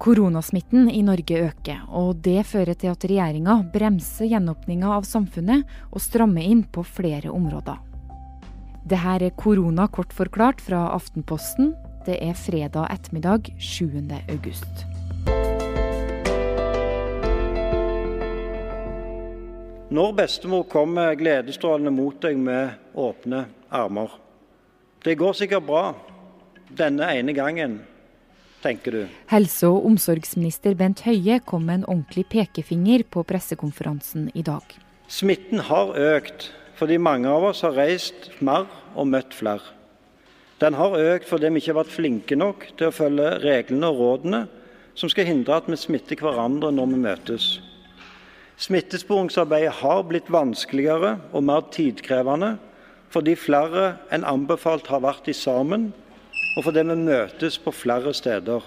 Koronasmitten i Norge øker, og det fører til at regjeringa bremser gjenåpninga av samfunnet og strammer inn på flere områder. Det her er korona kort forklart fra Aftenposten. Det er fredag ettermiddag 7. august. Når bestemor kommer gledesstrålende mot deg med åpne armer. Det går sikkert bra denne ene gangen, tenker du. Helse- og omsorgsminister Bent Høie kom med en ordentlig pekefinger på pressekonferansen i dag. Smitten har økt fordi mange av oss har reist mer og møtt flere. Den har økt fordi vi ikke har vært flinke nok til å følge reglene og rådene som skal hindre at vi smitter hverandre når vi møtes. Smittesporingsarbeidet har blitt vanskeligere og mer tidkrevende fordi flere enn anbefalt har vært i sammen og fordi vi møtes på flere steder.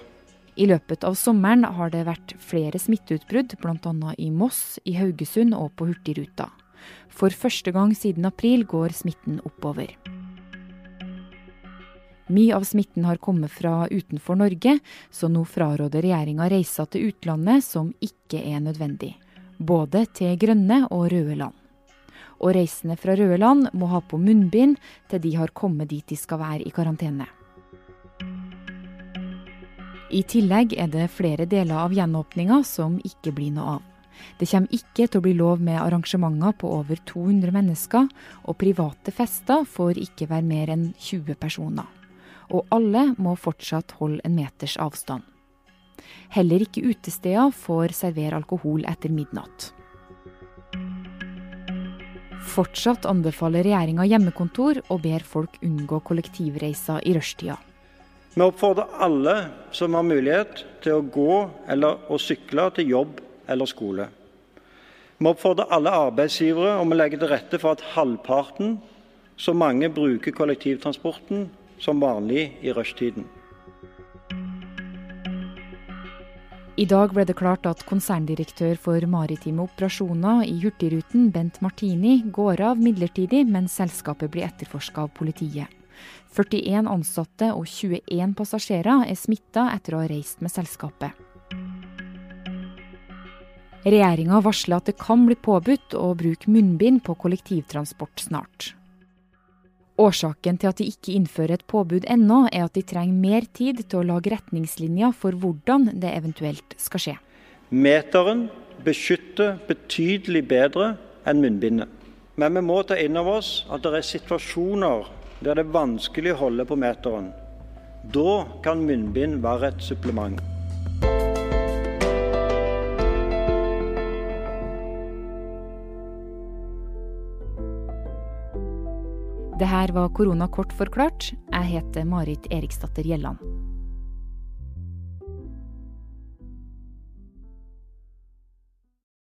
I løpet av sommeren har det vært flere smitteutbrudd, bl.a. i Moss, i Haugesund og på Hurtigruta. For første gang siden april går smitten oppover. Mye av smitten har kommet fra utenfor Norge, så nå fraråder regjeringa reiser til utlandet som ikke er nødvendig. Både til grønne og røde land. Og reisende fra røde land må ha på munnbind til de har kommet dit de skal være i karantene. I tillegg er det flere deler av gjenåpninga som ikke blir noe av. Det kommer ikke til å bli lov med arrangementer på over 200 mennesker, og private fester får ikke være mer enn 20 personer. Og alle må fortsatt holde en meters avstand. Heller ikke utesteder får servere alkohol etter midnatt. Fortsatt anbefaler regjeringa hjemmekontor og ber folk unngå kollektivreiser i rushtida. Vi oppfordrer alle som har mulighet til å gå eller å sykle til jobb eller skole. Vi oppfordrer alle arbeidsgivere om å legge til rette for at halvparten så mange bruker kollektivtransporten som vanlig i rushtiden. I dag ble det klart at konserndirektør for maritime operasjoner i Hurtigruten, Bent Martini, går av midlertidig mens selskapet blir etterforska av politiet. 41 ansatte og 21 passasjerer er smitta etter å ha reist med selskapet. Regjeringa varsler at det kan bli påbudt å bruke munnbind på kollektivtransport snart. Årsaken til at de ikke innfører et påbud ennå, er at de trenger mer tid til å lage retningslinjer for hvordan det eventuelt skal skje. Meteren beskytter betydelig bedre enn munnbindet. Men vi må ta inn over oss at det er situasjoner der det er vanskelig å holde på meteren. Da kan munnbind være et supplement. Det her var korona kort forklart. Jeg heter Marit Eriksdatter Gjelland.